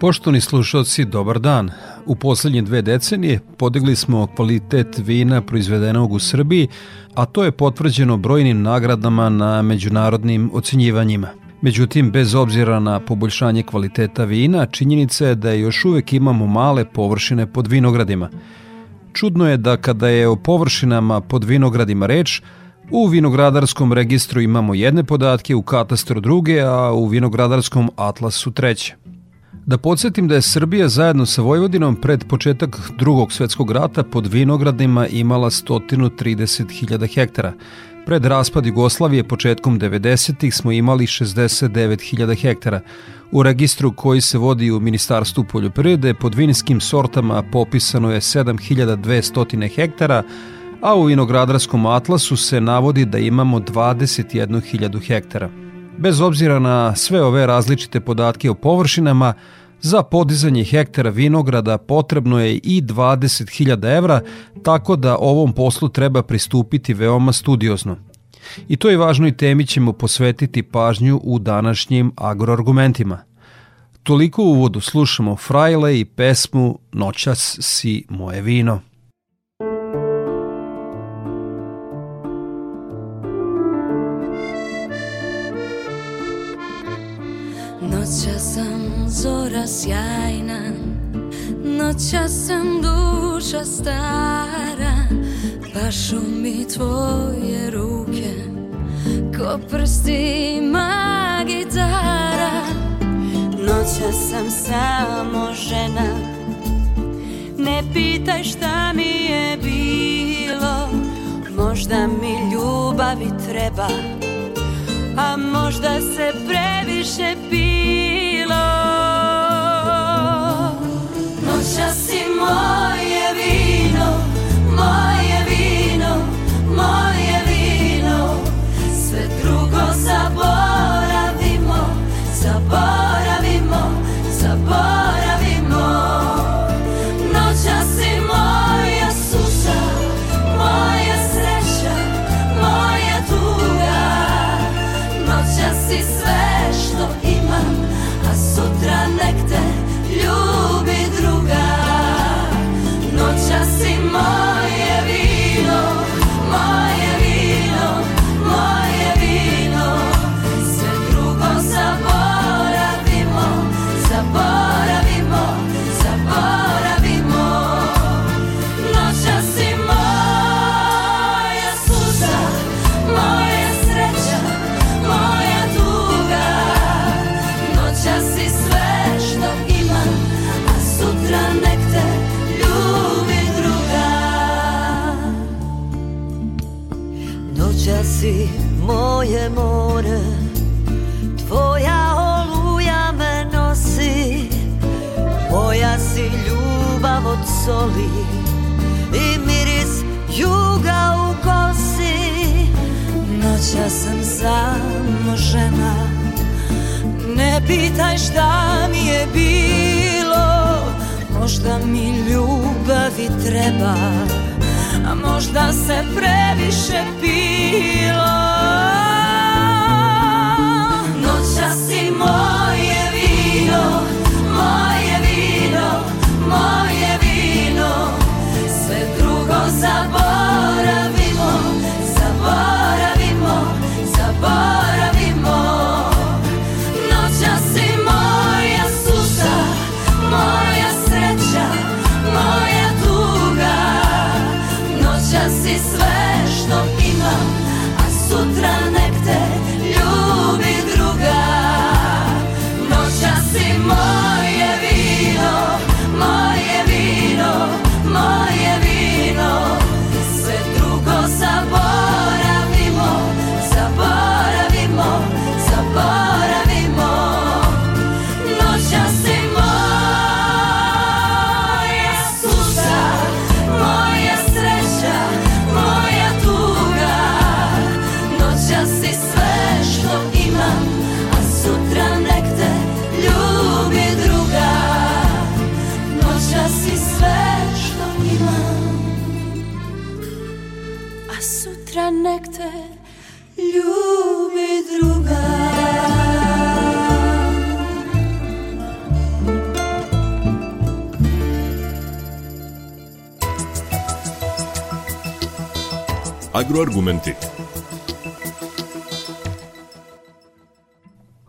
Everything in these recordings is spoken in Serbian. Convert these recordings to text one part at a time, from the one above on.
Poštovni slušalci, dobar dan. U poslednje dve decenije podigli smo kvalitet vina proizvedenog u Srbiji, a to je potvrđeno brojnim nagradama na međunarodnim ocenjivanjima. Međutim, bez obzira na poboljšanje kvaliteta vina, činjenica je da još uvek imamo male površine pod vinogradima. Čudno je da kada je o površinama pod vinogradima reč, U vinogradarskom registru imamo jedne podatke, u katastru druge, a u vinogradarskom atlasu treće. Da podsjetim da je Srbija zajedno sa Vojvodinom pred početak drugog svetskog rata pod vinogradima imala 130.000 hektara. Pred raspad Jugoslavije početkom 90. smo imali 69.000 hektara. U registru koji se vodi u Ministarstvu poljoprivrede pod vinskim sortama popisano je 7.200 hektara, a u vinogradarskom atlasu se navodi da imamo 21.000 hektara. Bez obzira na sve ove različite podatke o površinama, Za podizanje hektara vinograda potrebno je i 20.000 evra, tako da ovom poslu treba pristupiti veoma studiozno. I toj važnoj temi ćemo posvetiti pažnju u današnjim agroargumentima. Toliko u uvodu slušamo Frajle i pesmu Noćas si moje vino. Noćas sam zora sjajna. Noća sam duša stara Pašu mi tvoje ruke. Ko prstima gitara Noća sam samo žena. Ne pitaj šta mi je bilo Možda mi ljubavi treba A možda se previše pilo si moje more. Tvoja oluja me nosi. Moja si ljubav od soli. I miris juga u kosi. Noća sam samo žena Ne pitaj šta mi je bilo. Možda mi ljubavi treba A možda se previše pilo. Noća si moje vino sutra. Agroargumenti.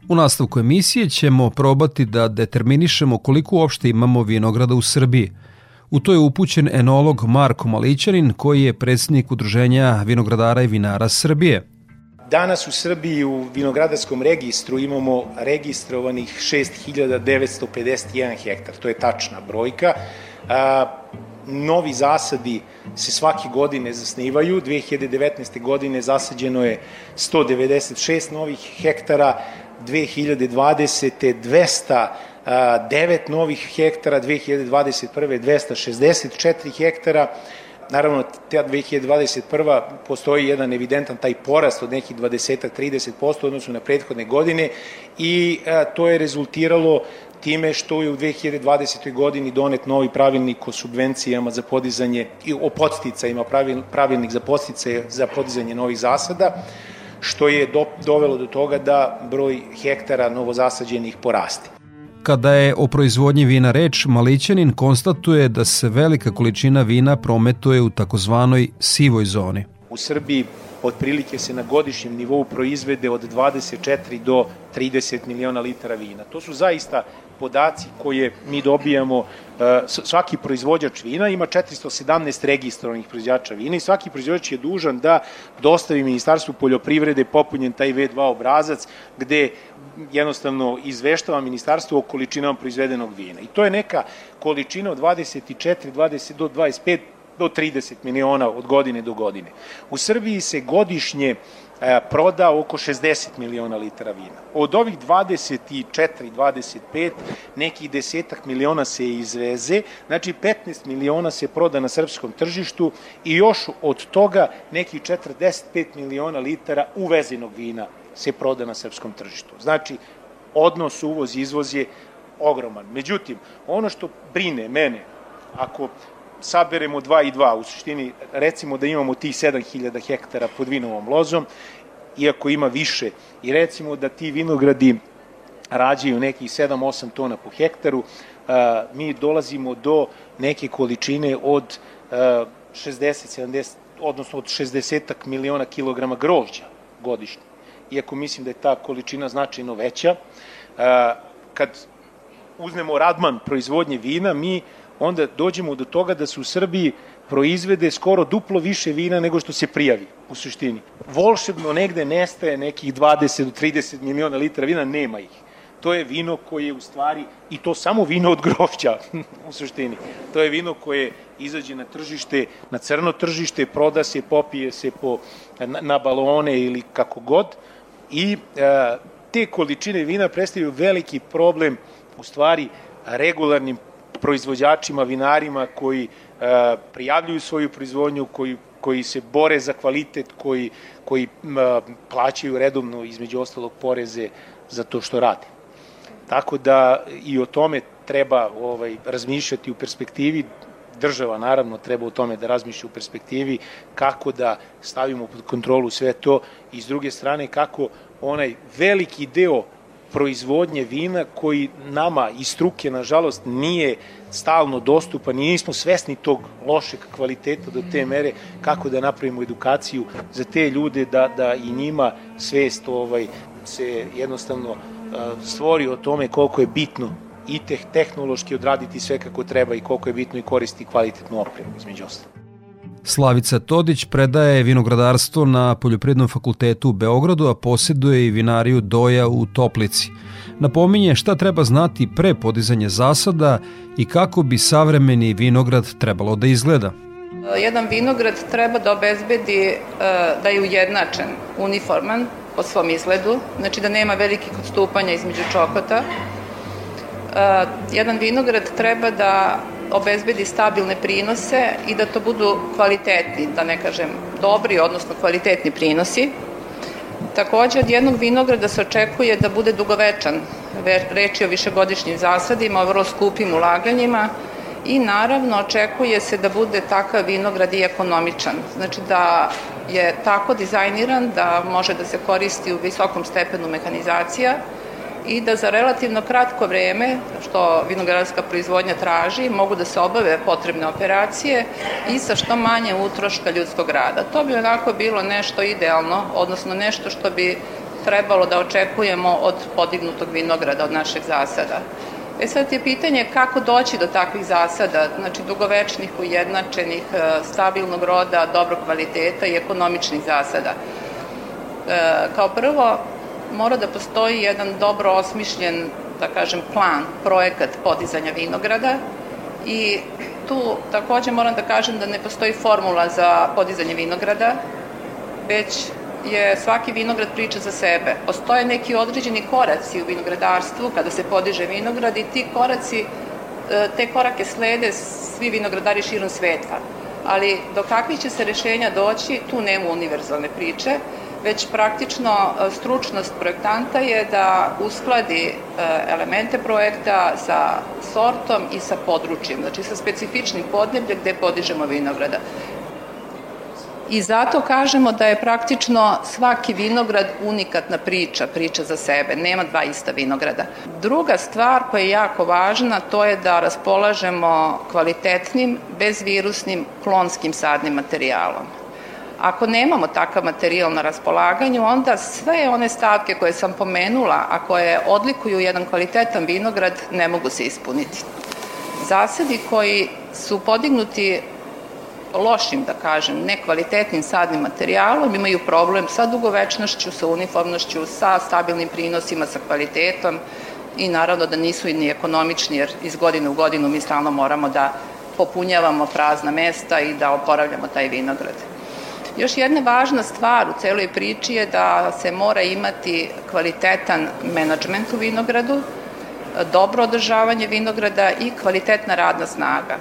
U nastavku emisije ćemo probati da determinišemo koliko uopšte imamo vinograda u Srbiji. U to je upućen enolog Marko Malićanin koji je predsjednik Udruženja vinogradara i vinara Srbije. Danas u Srbiji u vinogradarskom registru imamo registrovanih 6951 hektar, to je tačna brojka. Novi zasadi se svake godine zasnivaju. 2019. godine zasađeno je 196 novih hektara, 2020. 209 novih hektara, 2021. 264 hektara, naravno, ta 2021. postoji jedan evidentan taj porast od nekih 20-30% odnosu na prethodne godine i to je rezultiralo time što je u 2020. godini donet novi pravilnik o subvencijama za podizanje i o podsticajima, pravilnik za podsticaje za podizanje novih zasada, što je do, dovelo do toga da broj hektara novozasađenih poraste. Kada je o proizvodnji vina reč, Malićanin konstatuje da se velika količina vina prometuje u takozvanoj sivoj zoni. U Srbiji otprilike se na godišnjem nivou proizvede od 24 do 30 miliona litara vina. To su zaista podaci koje mi dobijamo, e, svaki proizvođač vina ima 417 registrovanih proizvođača vina i svaki proizvođač je dužan da dostavi Ministarstvu poljoprivrede popunjen taj V2 obrazac gde jednostavno izveštava ministarstvo o količinama proizvedenog vina. I to je neka količina od 24, 20 do 25 do 30 miliona od godine do godine. U Srbiji se godišnje proda oko 60 miliona litara vina. Od ovih 24, 25, nekih desetak miliona se izveze, znači 15 miliona se proda na srpskom tržištu i još od toga nekih 45 miliona litara uvezenog vina se proda na srpskom tržištu. Znači, odnos uvoz-izvoz je ogroman. Međutim, ono što brine mene, ako saberemo 2 i 2, u suštini recimo da imamo tih 7000 hektara pod vinovom lozom, iako ima više, i recimo da ti vinogradi rađaju nekih 7-8 tona po hektaru, mi dolazimo do neke količine od 60-70, odnosno od 60 miliona kilograma grožđa godišnje. Iako mislim da je ta količina značajno veća, kad uzmemo radman proizvodnje vina, mi onda dođemo do toga da se u Srbiji proizvede skoro duplo više vina nego što se prijavi u suštini. Volšebno negde nestaje nekih 20 do 30 miliona litara vina, nema ih. To je vino koje u stvari, i to samo vino od grožđa u suštini, to je vino koje izađe na tržište, na crno tržište, proda se, popije se po, na, na balone ili kako god i e, te količine vina predstavljaju veliki problem u stvari regularnim proizvođačima, vinarima koji e, prijavljuju svoju proizvodnju, koji koji se bore za kvalitet, koji, koji e, plaćaju redovno između ostalog poreze za to što rade. Tako da i o tome treba ovaj razmišljati u perspektivi država naravno treba o tome da razmišlja u perspektivi kako da stavimo pod kontrolu sve to i s druge strane kako onaj veliki deo proizvodnje vina koji nama iz struke, nažalost, nije stalno dostupan i nismo svesni tog lošeg kvaliteta do te mere kako da napravimo edukaciju za te ljude da, da i njima svest ovaj, se jednostavno stvori o tome koliko je bitno i teh, tehnološki odraditi sve kako treba i koliko je bitno i koristi kvalitetnu opremu između ostalo. Slavica Todić predaje vinogradarstvo na Poljoprednom fakultetu u Beogradu, a posjeduje i vinariju Doja u Toplici. Napominje šta treba znati pre podizanja zasada i kako bi savremeni vinograd trebalo da izgleda. Jedan vinograd treba da obezbedi e, da je ujednačen, uniforman po svom izgledu, znači da nema velikih odstupanja između čokota. E, jedan vinograd treba da obezbedi stabilne prinose i da to budu kvalitetni, da ne kažem dobri, odnosno kvalitetni prinosi. Takođe, od jednog vinograda se očekuje da bude dugovečan, reči o višegodišnjim zasadima, o vrlo skupim ulaganjima i naravno očekuje se da bude takav vinograd i ekonomičan. Znači da je tako dizajniran da može da se koristi u visokom stepenu mehanizacija i da za relativno kratko vreme, što vinogradarska proizvodnja traži, mogu da se obave potrebne operacije i sa što manje utroška ljudskog rada. To bi onako bilo nešto idealno, odnosno nešto što bi trebalo da očekujemo od podignutog vinograda, od našeg zasada. E sad je pitanje kako doći do takvih zasada, znači dugovečnih, ujednačenih, e, stabilnog roda, dobrog kvaliteta i ekonomičnih zasada. E, kao prvo, mora da postoji jedan dobro osmišljen, da kažem, plan, projekat podizanja vinograda i tu takođe moram da kažem da ne postoji formula za podizanje vinograda, već je svaki vinograd priča za sebe. Postoje neki određeni koraci u vinogradarstvu kada se podiže vinograd i ti koraci, e, te korake slede svi vinogradari širom sveta. Ali do kakvih će se rešenja doći, tu nema univerzalne priče, već praktično e, stručnost projektanta je da uskladi e, elemente projekta sa sortom i sa područjem, znači sa specifičnim podnebljem gde podižemo vinograda. I zato kažemo da je praktično svaki vinograd unikatna priča, priča za sebe, nema dva ista vinograda. Druga stvar koja je jako važna, to je da raspolažemo kvalitetnim, bezvirusnim, klonskim sadnim materijalom. Ako nemamo takav materijal na raspolaganju, onda sve one stavke koje sam pomenula, a koje odlikuju jedan kvalitetan vinograd, ne mogu se ispuniti. Zasadi koji su podignuti lošim, da kažem, nekvalitetnim sadnim materijalom, imaju problem sa dugovečnošću, sa uniformnošću, sa stabilnim prinosima, sa kvalitetom i naravno da nisu i ni ekonomični, jer iz godine u godinu mi stalno moramo da popunjavamo prazna mesta i da oporavljamo taj vinograd. Još jedna važna stvar u celoj priči je da se mora imati kvalitetan menadžment u vinogradu, dobro održavanje vinograda i kvalitetna radna snaga.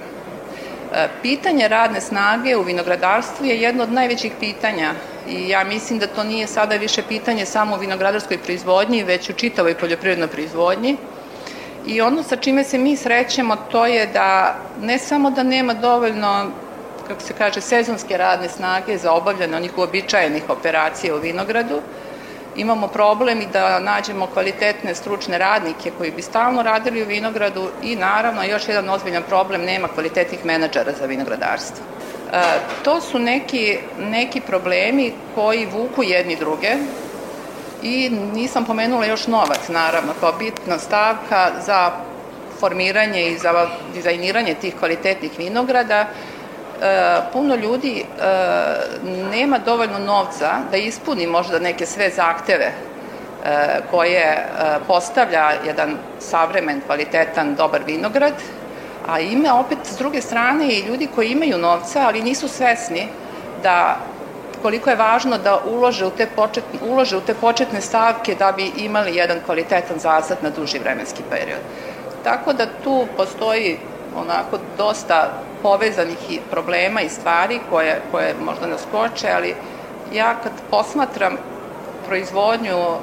E, pitanje radne snage u vinogradarstvu je jedno od najvećih pitanja i ja mislim da to nije sada više pitanje samo u vinogradarskoj proizvodnji, već u čitavoj poljoprivrednoj proizvodnji. I ono sa čime se mi srećemo to je da ne samo da nema dovoljno kako se kaže, sezonske radne snage za obavljanje onih uobičajenih operacija u vinogradu, imamo problem i da nađemo kvalitetne stručne radnike koji bi stalno radili u vinogradu i naravno još jedan ozbiljan problem, nema kvalitetnih menadžera za vinogradarstvo. E, to su neki, neki problemi koji vuku jedni druge i nisam pomenula još novac, naravno, kao bitna stavka za formiranje i za dizajniranje tih kvalitetnih vinograda puno ljudi e, nema dovoljno novca da ispuni možda neke sve zahteve e, koje postavlja jedan savremen, kvalitetan, dobar vinograd, a ima opet s druge strane i ljudi koji imaju novca, ali nisu svesni da koliko je važno da ulože u te, početne, ulože u te početne stavke da bi imali jedan kvalitetan zasad na duži vremenski period. Tako da tu postoji onako dosta povezanih problema i stvari koje, koje možda nas koče, ali ja kad posmatram proizvodnju uh,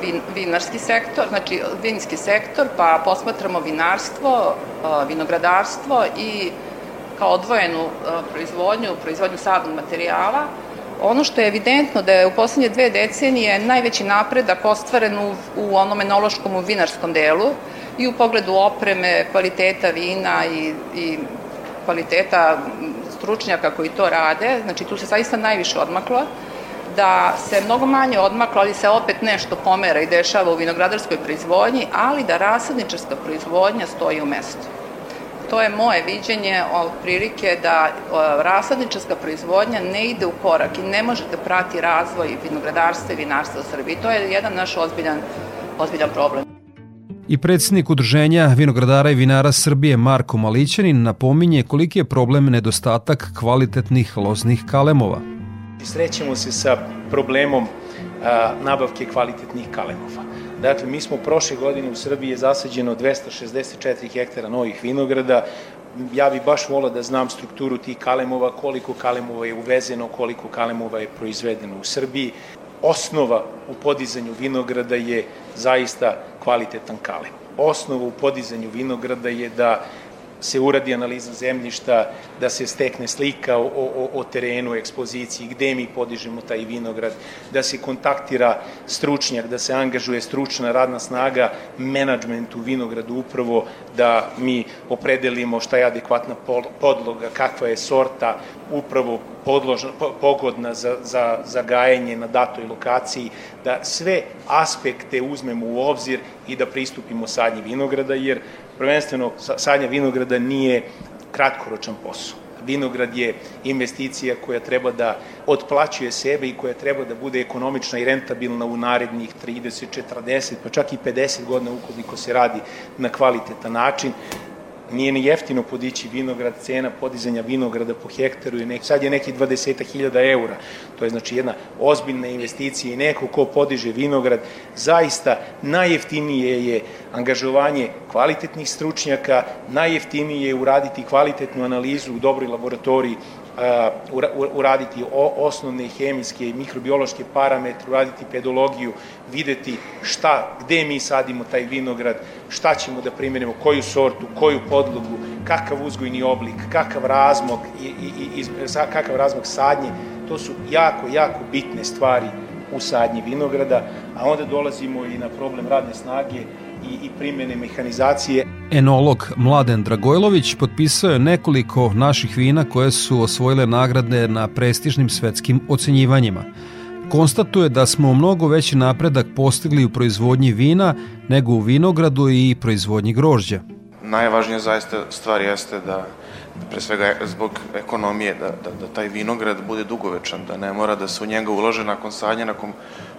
vin, vinarski sektor, znači vinski sektor, pa posmatramo vinarstvo, uh, vinogradarstvo i kao odvojenu uh, proizvodnju, proizvodnju sadnog materijala, ono što je evidentno da je u poslednje dve decenije najveći napredak ostvaren u, u onom enološkom u vinarskom delu, i u pogledu opreme, kvaliteta vina i, i kvaliteta stručnjaka koji to rade, znači tu se zaista najviše odmaklo, da se mnogo manje odmaklo, ali se opet nešto pomera i dešava u vinogradarskoj proizvodnji, ali da rasadničarska proizvodnja stoji u mestu. To je moje viđenje od prilike da rasadničarska proizvodnja ne ide u korak i ne može da prati razvoj vinogradarstva i vinarstva u Srbiji. To je jedan naš ozbiljan, ozbiljan problem. I predsednik Udruženja vinogradara i vinara Srbije Marko Malićanin napominje koliki je problem nedostatak kvalitetnih loznih kalemova. Srećemo se sa problemom a, nabavke kvalitetnih kalemova. Dakle, mi smo prošle godine u Srbiji je zasađeno 264 hektara novih vinograda. Ja bih baš volao da znam strukturu tih kalemova, koliko kalemova je uvezeno, koliko kalemova je proizvedeno u Srbiji osnova u podizanju vinograda je zaista kvalitetan kalem. Osnova u podizanju vinograda je da se uradi analiza zemljišta, da se stekne slika o, o, o terenu, ekspoziciji, gde mi podižemo taj vinograd, da se kontaktira stručnjak, da se angažuje stručna radna snaga, menadžment u vinogradu upravo da mi opredelimo šta je adekvatna podloga, kakva je sorta, upravo podložna, pogodna za, za, za gajenje na datoj lokaciji, da sve aspekte uzmemo u obzir i da pristupimo sadnji vinograda, jer prvenstveno sadnja vinograda nije kratkoročan posao. Vinograd je investicija koja treba da otplaćuje sebe i koja treba da bude ekonomična i rentabilna u narednih 30, 40, pa čak i 50 godina ukoliko se radi na kvalitetan način nije ni jeftino podići vinograd, cena podizanja vinograda po hektaru je nek, sad je neki 20.000 eura. To je znači jedna ozbiljna investicija i neko ko podiže vinograd, zaista najjeftinije je angažovanje kvalitetnih stručnjaka, najjeftinije je uraditi kvalitetnu analizu u dobroj laboratoriji uraditi osnovne hemijske i mikrobiološke parametre, uraditi pedologiju, videti šta, gde mi sadimo taj vinograd, šta ćemo da primjenimo, koju sortu, koju podlogu, kakav uzgojni oblik, kakav razmog, i, i, i, kakav razmog sadnje, to su jako, jako bitne stvari u sadnji vinograda, a onda dolazimo i na problem radne snage i, i primene mehanizacije. Enolog Mladen Dragojlović potpisao je nekoliko naših vina koje su osvojile nagrade na prestižnim svetskim ocenjivanjima. Konstatuje da smo mnogo veći napredak postigli u proizvodnji vina nego u vinogradu i proizvodnji grožđa. Najvažnija zaista stvar jeste da pre svega zbog ekonomije, da, da, da taj vinograd bude dugovečan, da ne mora da se u njega ulaže nakon sadnja, nakon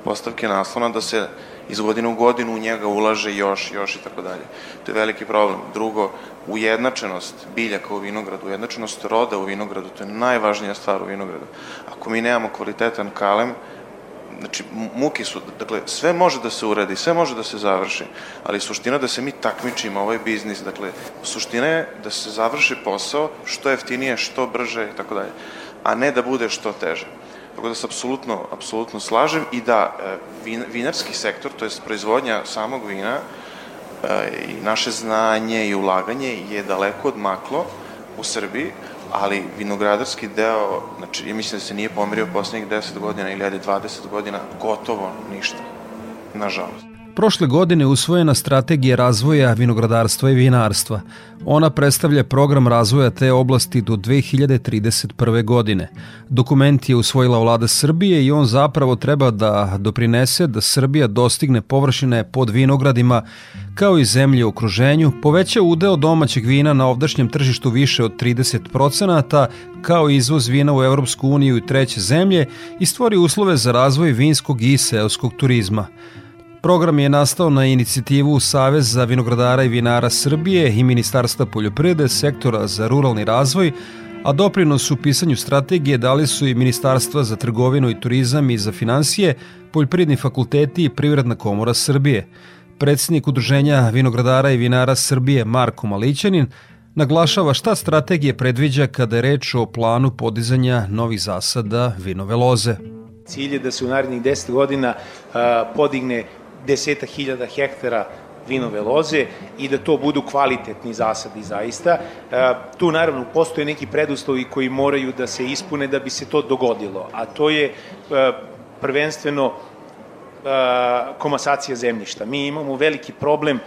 postavke naslona, da se iz godine u godinu u njega ulaže još, još i tako dalje. To je veliki problem. Drugo, ujednačenost biljaka u vinogradu, ujednačenost roda u vinogradu, to je najvažnija stvar u vinogradu. Ako mi nemamo kvalitetan kalem, znači muki su, dakle sve može da se uradi, sve može da se završi, ali suština da se mi takmičimo ovaj biznis, dakle suština je da se završi posao što jeftinije, što brže i tako dalje, a ne da bude što teže. Tako da se apsolutno, apsolutno slažem i da e, vin, vinarski sektor, to je proizvodnja samog vina e, i naše znanje i ulaganje je daleko odmaklo u Srbiji, ali vinogradarski deo, znači ja mislim da se nije pomerio poslednjih 10 godina ili 20 godina, gotovo ništa, nažalost. Prošle godine usvojena strategija razvoja vinogradarstva i vinarstva. Ona predstavlja program razvoja te oblasti do 2031. godine. Dokument je usvojila vlada Srbije i on zapravo treba da doprinese da Srbija dostigne površine pod vinogradima kao i zemlje u okruženju, poveća udeo domaćeg vina na ovdašnjem tržištu više od 30%, kao i izvoz vina u Evropsku uniju i treće zemlje i stvori uslove za razvoj vinskog i seoskog turizma. Program je nastao na inicijativu Savez za vinogradara i vinara Srbije i Ministarstva poljoprivrede, sektora za ruralni razvoj, a doprinos u pisanju strategije dali su i Ministarstva za trgovinu i turizam i za financije, Poljprivredni fakulteti i Privredna komora Srbije. Predsednik Udruženja vinogradara i vinara Srbije Marko Malićanin naglašava šta strategije predviđa kada je reč o planu podizanja novih zasada vinove loze. Cilj je da se u narednih 10 godina podigne deseta hiljada hektara vinove loze i da to budu kvalitetni zasadi zaista. E, tu naravno postoje neki preduslovi koji moraju da se ispune da bi se to dogodilo, a to je e, prvenstveno e, komasacija zemljišta. Mi imamo veliki problem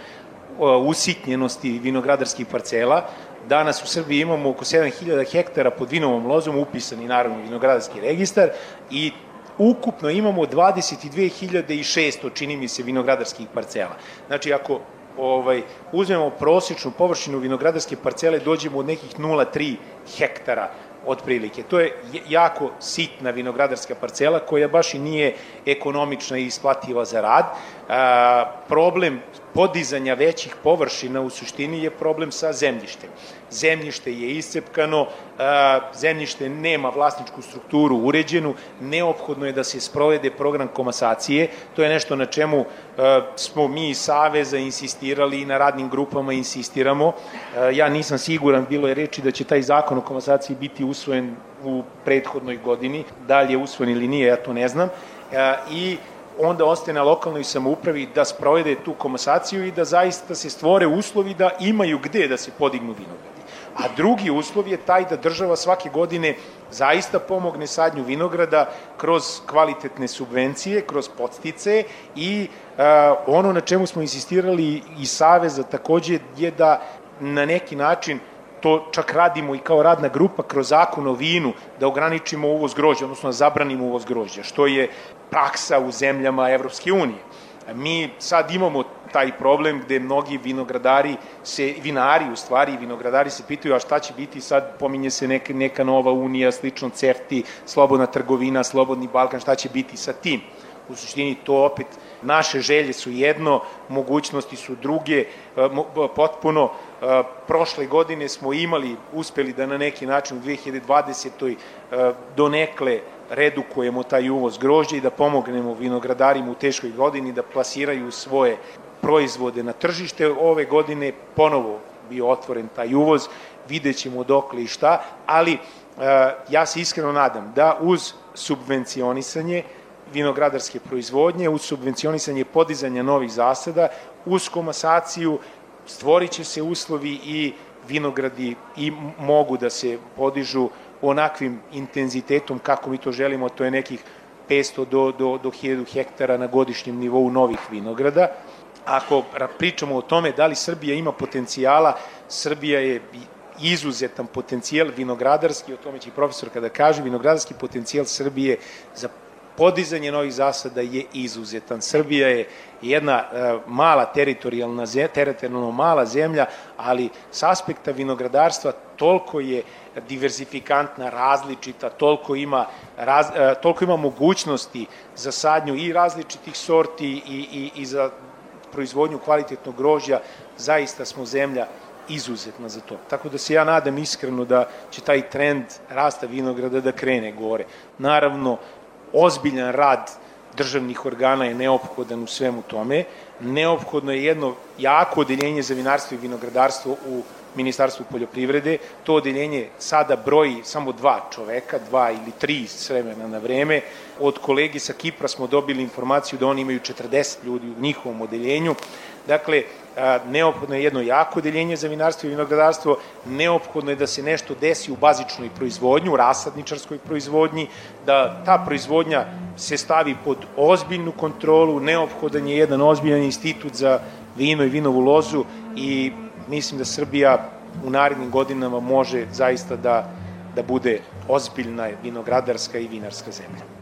usitnjenosti vinogradarskih parcela. Danas u Srbiji imamo oko 7000 hektara pod vinovom lozom upisani naravno vinogradarski registar i ukupno imamo 22.600, čini mi se, vinogradarskih parcela. Znači, ako ovaj, uzmemo prosječnu površinu vinogradarske parcele, dođemo od nekih 0,3 hektara otprilike. To je jako sitna vinogradarska parcela koja baš i nije ekonomična i isplativa za rad. A, problem podizanja većih površina u suštini je problem sa zemljištem. Zemljište je iscepkano, zemljište nema vlasničku strukturu uređenu, neophodno je da se sprovede program komasacije, to je nešto na čemu smo mi iz Saveza insistirali i na radnim grupama insistiramo. Ja nisam siguran, bilo je reči da će taj zakon o komasaciji biti usvojen u prethodnoj godini, da li je usvojen ili nije, ja to ne znam. I onda ostaje na lokalnoj samoupravi da sprovede tu komasaciju i da zaista se stvore uslovi da imaju gde da se podignu vinogradi. A drugi uslov je taj da država svake godine zaista pomogne sadnju vinograda kroz kvalitetne subvencije, kroz podstice i uh, ono na čemu smo insistirali i Saveza takođe je da na neki način to čak radimo i kao radna grupa kroz zakon o vinu, da ograničimo uvoz grožđa, odnosno da zabranimo uvoz grožđa, što je praksa u zemljama Evropske unije. Mi sad imamo taj problem gde mnogi vinogradari se, vinari u stvari, vinogradari se pitaju a šta će biti sad, pominje se neka, neka nova unija, slično CEFTI, slobodna trgovina, slobodni Balkan, šta će biti sa tim? U suštini to opet naše želje su jedno, mogućnosti su druge, e, potpuno e, prošle godine smo imali, uspeli da na neki način u 2020. E, donekle redukujemo taj uvoz grožđa i da pomognemo vinogradarima u teškoj godini da plasiraju svoje proizvode na tržište. Ove godine ponovo bio otvoren taj uvoz, vidjet ćemo dokle i šta, ali ja se iskreno nadam da uz subvencionisanje vinogradarske proizvodnje, uz subvencionisanje podizanja novih zasada, uz komasaciju stvorit će se uslovi i vinogradi i mogu da se podižu onakvim intenzitetom kako mi to želimo, to je nekih 500 do, do, do 1000 hektara na godišnjem nivou novih vinograda. Ako pričamo o tome da li Srbija ima potencijala, Srbija je izuzetan potencijal vinogradarski, o tome će i profesor kada kaže, vinogradarski potencijal Srbije za podizanje novih zasada je izuzetan. Srbija je jedna e, mala teritorijalna teritorijalno mala zemlja, ali s aspekta vinogradarstva toliko je diverzifikantna, različita, toliko ima, raz, e, toliko ima mogućnosti za sadnju i različitih sorti i, i, i za proizvodnju kvalitetnog grožja, zaista smo zemlja izuzetna za to. Tako da se ja nadam iskreno da će taj trend rasta vinograda da krene gore. Naravno, ozbiljan rad državnih organa je neophodan u svemu tome. Neophodno je jedno jako odeljenje za vinarstvo i vinogradarstvo u Ministarstvu poljoprivrede. To odeljenje sada broji samo dva čoveka, dva ili tri s vremena na vreme. Od kolegi sa Kipra smo dobili informaciju da oni imaju 40 ljudi u njihovom odeljenju. Dakle, neophodno je jedno jako odeljenje za vinarstvo i vinogradarstvo, neophodno je da se nešto desi u bazičnoj proizvodnju, u rasadničarskoj proizvodnji, da ta proizvodnja se stavi pod ozbiljnu kontrolu, neophodan je jedan ozbiljan institut za vino i vinovu lozu i mislim da Srbija u narednim godinama može zaista da, da bude ozbiljna vinogradarska i vinarska zemlja.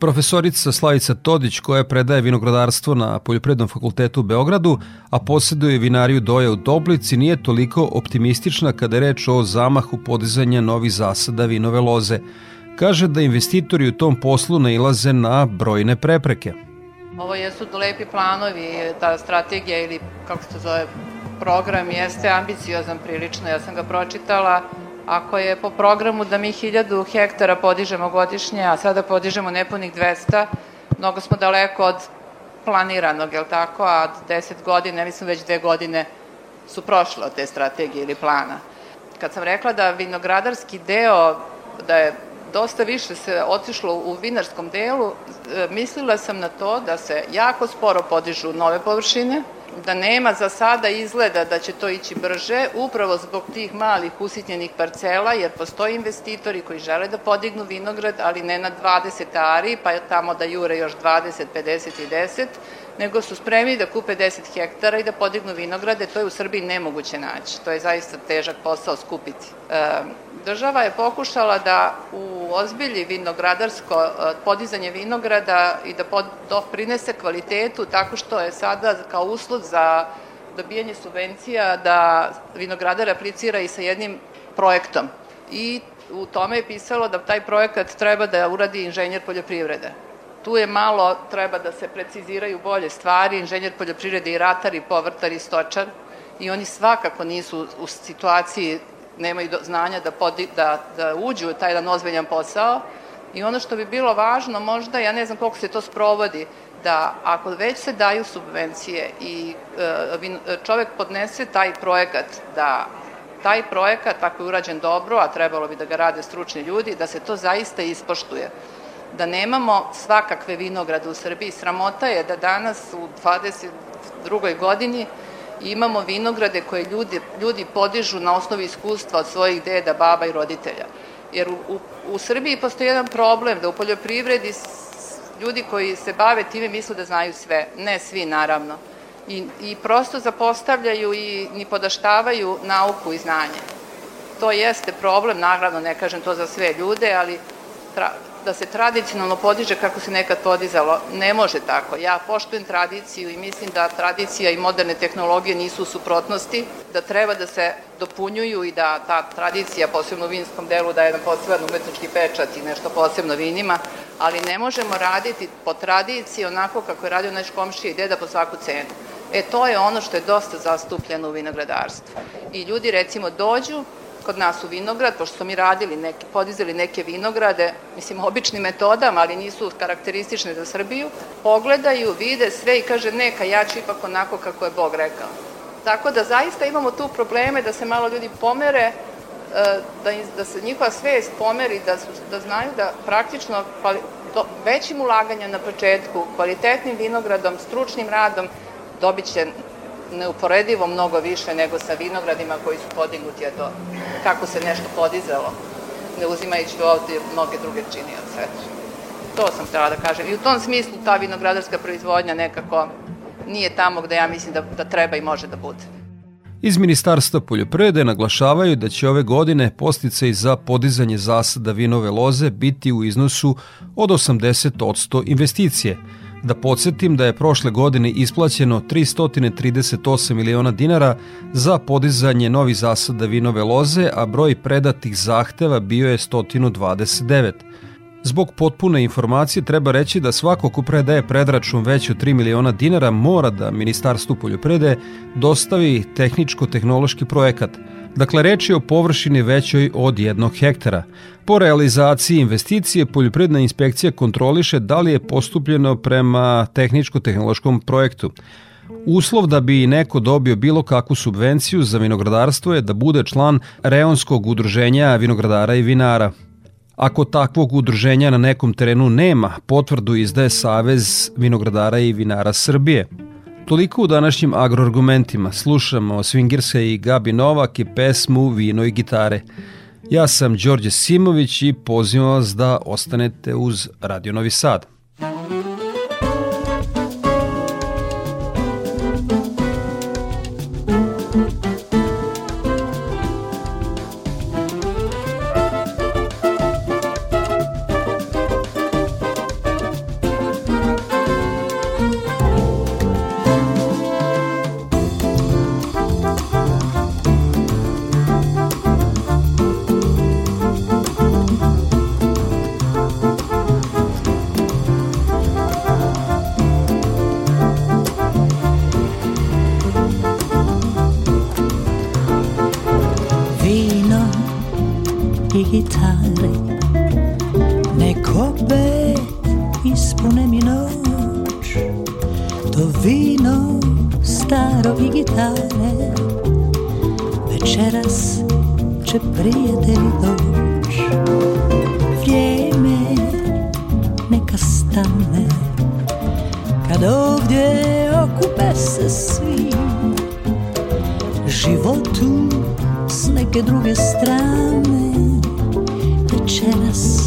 Profesorica Slavica Todić, koja predaje vinogradarstvo na Poljoprednom fakultetu u Beogradu, a posjeduje vinariju Doja u Doblici, nije toliko optimistična kada je reč o zamahu podizanja novih zasada vinove loze. Kaže da investitori u tom poslu nailaze na brojne prepreke. Ovo jesu lepi planovi, ta strategija ili kako se zove program jeste ambiciozan prilično, ja sam ga pročitala, Ako je po programu da mi 1000 hektara podižemo godišnje, a sada podižemo nepunih 200, mnogo smo daleko od planiranog, je li tako? A 10 godine, mislim već dve godine su prošle od te strategije ili plana. Kad sam rekla da vinogradarski deo, da je dosta više se otišlo u vinarskom delu, e, mislila sam na to da se jako sporo podižu nove površine, da nema za sada izgleda da će to ići brže, upravo zbog tih malih usitnjenih parcela, jer postoje investitori koji žele da podignu vinograd, ali ne na 20 ari, pa tamo da jure još 20, 50 i 10, nego su spremni da kupe 10 hektara i da podignu vinograde, to je u Srbiji nemoguće naći. To je zaista težak posao skupiti. E, država je pokušala da u ozbilji vinogradarsko e, podizanje vinograda i da doprinese kvalitetu tako što je sada kao uslov za dobijanje subvencija da vinogradar aplicira i sa jednim projektom. I u tome je pisalo da taj projekat treba da uradi inženjer poljoprivrede. Tu je malo, treba da se preciziraju bolje stvari, inženjer poljoprivrede i ratar i povrtar i stočar i oni svakako nisu u situaciji, nemaju znanja da, podi, da, da uđu u taj jedan ozbiljan posao i ono što bi bilo važno možda, ja ne znam koliko se to sprovodi, da ako već se daju subvencije i e, čovek podnese taj projekat da taj projekat, ako je urađen dobro, a trebalo bi da ga rade stručni ljudi, da se to zaista ispoštuje da nemamo svakakve vinograde u Srbiji. Sramota je da danas u 22. godini Imamo vinograde koje ljudi, ljudi podižu na osnovi iskustva od svojih deda, baba i roditelja. Jer u, u, u Srbiji postoji jedan problem da u poljoprivredi ljudi koji se bave time misle da znaju sve. Ne svi, naravno. I, i prosto zapostavljaju i ni podaštavaju nauku i znanje. To jeste problem, naravno ne kažem to za sve ljude, ali tra, da se tradicionalno podiže kako se nekad podizalo. Ne može tako. Ja poštujem tradiciju i mislim da tradicija i moderne tehnologije nisu u suprotnosti, da treba da se dopunjuju i da ta tradicija, posebno u vinskom delu, da je jedan poseban umetnički pečat i nešto posebno vinima, ali ne možemo raditi po tradiciji onako kako je radio naš komšija i deda po svaku cenu. E, to je ono što je dosta zastupljeno u vinogradarstvu. I ljudi, recimo, dođu, kod nas u vinograd, pošto smo mi radili neke, podizali neke vinograde, mislim, običnim metodama, ali nisu karakteristične za Srbiju, pogledaju, vide sve i kaže, neka, ja ću ipak onako kako je Bog rekao. Tako da zaista imamo tu probleme da se malo ljudi pomere, e, da, da se njihova svest pomeri, da, su, da znaju da praktično kvali, do, većim ulaganja na početku, kvalitetnim vinogradom, stručnim radom, dobit će neuporedivo mnogo više nego sa vinogradima koji su podignuti, a to kako se nešto podizalo, ne uzimajući ovde mnoge druge činioce. To sam htela da kažem. I u tom smislu ta vinogradarska proizvodnja nekako nije tamo gde ja mislim da, da treba i može da bude. Iz Ministarstva poljoprivrede naglašavaju da će ove godine posticaj za podizanje zasada vinove loze biti u iznosu od 80% investicije – Da podsjetim da je prošle godine isplaćeno 338 miliona dinara za podizanje novih zasada vinove loze, a broj predatih zahteva bio je 129. Zbog potpune informacije treba reći da svako ko predaje predračun veći od 3 miliona dinara mora da Ministarstvu poljoprede dostavi tehničko-tehnološki projekat – Dakle, reč je o površini većoj od jednog hektara. Po realizaciji investicije, Poljopredna inspekcija kontroliše da li je postupljeno prema tehničko-tehnološkom projektu. Uslov da bi neko dobio bilo kakvu subvenciju za vinogradarstvo je da bude član Reonskog udruženja vinogradara i vinara. Ako takvog udruženja na nekom terenu nema, potvrdu izdaje Savez vinogradara i vinara Srbije – Toliko u današnjim agroargumentima. Slušamo Swingersa i Gabi Novak i pesmu Vino i gitare. Ja sam Đorđe Simović i pozivam vas da ostanete uz Radio Novi Sad. neke druge strane. Večeras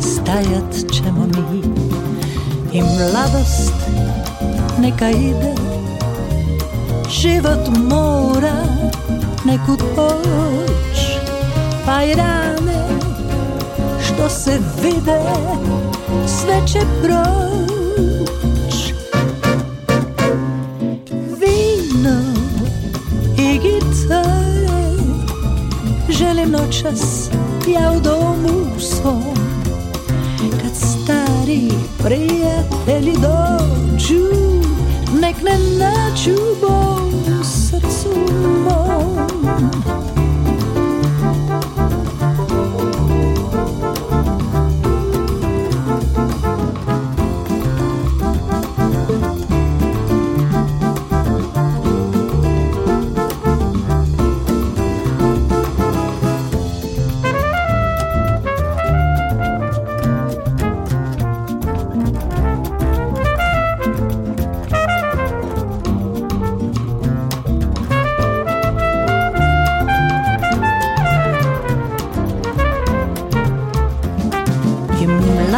stajat ćemo mi. I mladost neka ide život mora nekud poć. Pa i rane što se vide sve će proć. cijele noćas ja u domu svom Kad stari prijatelji dođu Nek ne nađu bol u srcu mom.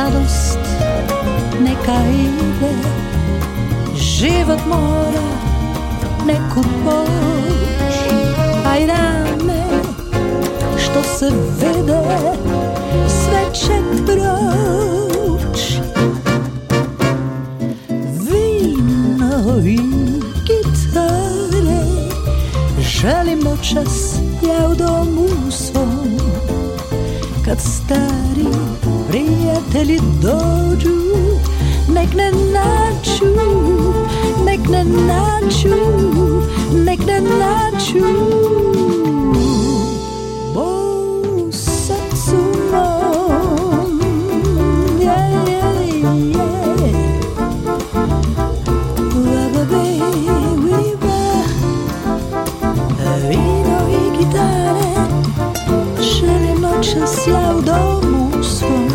Mladost neka ide, život mora neku poć, a i rame što se vede sve će proć. Vino i gitare, želim očas ja u domu svom, kad stari Prijatelji dođu, nek ne naću, nek ne naću, nek ne naću. Bo u srcu mom, yeah, yeah, yeah. Love viva, vino i gitare, želimo čas ja u domu svom.